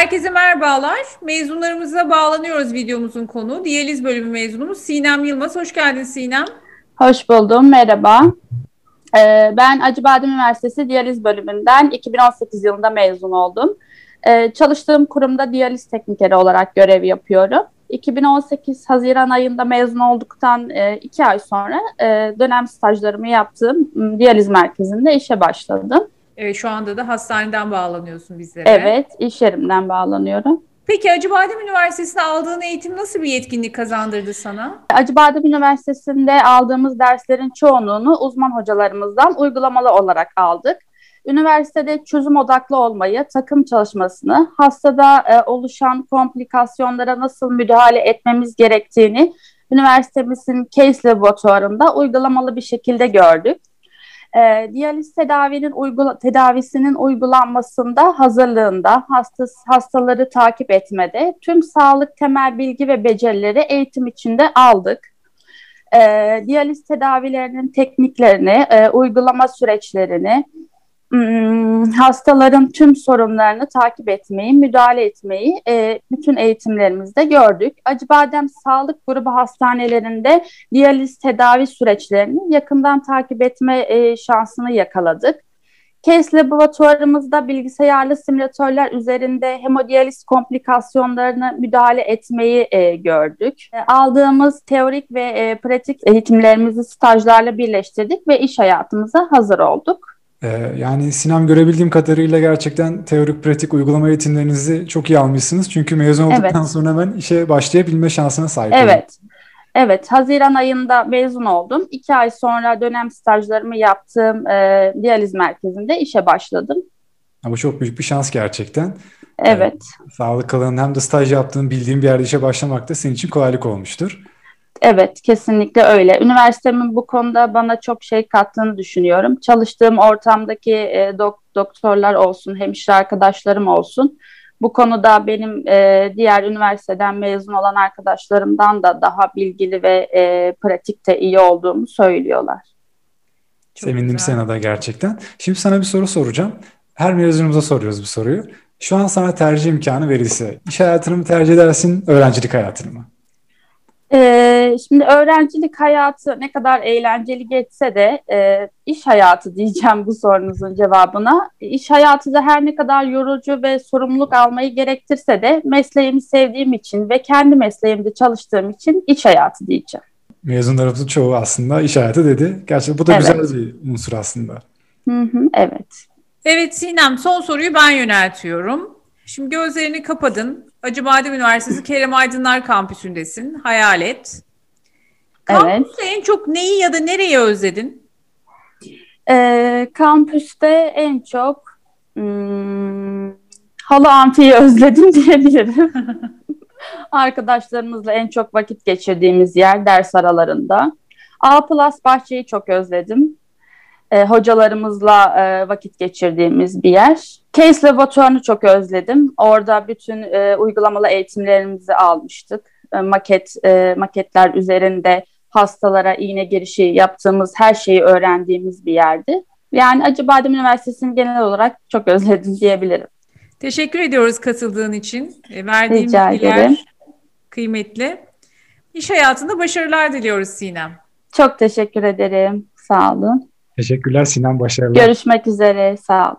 Herkese merhabalar. Mezunlarımıza bağlanıyoruz videomuzun konu. Diyaliz bölümü mezunumuz Sinem Yılmaz. Hoş geldin Sinem. Hoş buldum, merhaba. Ee, ben Acıbadem Üniversitesi Diyaliz bölümünden 2018 yılında mezun oldum. Ee, çalıştığım kurumda diyaliz teknikeri olarak görev yapıyorum. 2018 Haziran ayında mezun olduktan e, iki ay sonra e, dönem stajlarımı yaptığım diyaliz merkezinde işe başladım. Evet, şu anda da hastaneden bağlanıyorsun bizlere. Evet, iş yerimden bağlanıyorum. Peki Acıbadem Üniversitesi'nde aldığın eğitim nasıl bir yetkinlik kazandırdı sana? Acıbadem Üniversitesi'nde aldığımız derslerin çoğunluğunu uzman hocalarımızdan uygulamalı olarak aldık. Üniversitede çözüm odaklı olmayı, takım çalışmasını, hastada e, oluşan komplikasyonlara nasıl müdahale etmemiz gerektiğini üniversitemizin case laboratuvarında uygulamalı bir şekilde gördük. E, diyaliz tedavinin uygula, tedavisinin uygulanmasında, hazırlığında, hastas, hastaları takip etmede tüm sağlık temel bilgi ve becerileri eğitim içinde aldık. E, diyaliz tedavilerinin tekniklerini, e, uygulama süreçlerini, Hmm, hastaların tüm sorunlarını takip etmeyi, müdahale etmeyi e, bütün eğitimlerimizde gördük. Acıbadem Sağlık Grubu hastanelerinde diyaliz tedavi süreçlerini yakından takip etme e, şansını yakaladık. Case laboratuvarımızda bilgisayarlı simülatörler üzerinde hemodiyaliz komplikasyonlarını müdahale etmeyi e, gördük. E, aldığımız teorik ve e, pratik eğitimlerimizi stajlarla birleştirdik ve iş hayatımıza hazır olduk. Ee, yani Sinem görebildiğim kadarıyla gerçekten teorik pratik uygulama eğitimlerinizi çok iyi almışsınız. Çünkü mezun olduktan evet. sonra hemen işe başlayabilme şansına sahip Evet. Evet, Haziran ayında mezun oldum. İki ay sonra dönem stajlarımı yaptığım e, diyaliz merkezinde işe başladım. Bu çok büyük bir şans gerçekten. Evet. Ee, sağlık alanında hem de staj yaptığın bildiğin bir yerde işe başlamak da senin için kolaylık olmuştur. Evet, kesinlikle öyle. Üniversitemin bu konuda bana çok şey kattığını düşünüyorum. Çalıştığım ortamdaki e, dok- doktorlar olsun, hemşire arkadaşlarım olsun. Bu konuda benim e, diğer üniversiteden mezun olan arkadaşlarımdan da daha bilgili ve e, pratikte iyi olduğumu söylüyorlar. Çok Sevindim güzel. sana da gerçekten. Şimdi sana bir soru soracağım. Her mezunumuza soruyoruz bu soruyu. Şu an sana tercih imkanı verilse, iş hayatını mı tercih edersin, öğrencilik hayatını mı? Ee, şimdi öğrencilik hayatı ne kadar eğlenceli geçse de e, iş hayatı diyeceğim bu sorunuzun cevabına. İş hayatı da her ne kadar yorucu ve sorumluluk almayı gerektirse de mesleğimi sevdiğim için ve kendi mesleğimde çalıştığım için iş hayatı diyeceğim. Mezunlarımızın çoğu aslında iş hayatı dedi. Gerçekten bu da evet. güzel bir unsur aslında. Hı hı, evet. Evet Sinem son soruyu ben yöneltiyorum. Şimdi gözlerini kapadın. Acıbadem Üniversitesi Kerem Aydınlar Kampüsü'ndesin. Hayal et. Kampüste evet. en çok neyi ya da nereyi özledin? Ee, kampüste en çok hmm, halı amfiyi özledim diyebilirim. Arkadaşlarımızla en çok vakit geçirdiğimiz yer ders aralarında. A Plus Bahçe'yi çok özledim e, hocalarımızla e, vakit geçirdiğimiz bir yer. Case laboratuvarını çok özledim. Orada bütün e, uygulamalı eğitimlerimizi almıştık. E, maket e, maketler üzerinde hastalara iğne girişi yaptığımız her şeyi öğrendiğimiz bir yerdi. Yani Acıbadem Üniversitesi'ni genel olarak çok özledim diyebilirim. Teşekkür ediyoruz katıldığın için. E, verdiğin Rica bilgiler ederim. kıymetli. İş hayatında başarılar diliyoruz Sinem. Çok teşekkür ederim. Sağ olun. Teşekkürler Sinan, başarılar. Görüşmek üzere, sağ ol.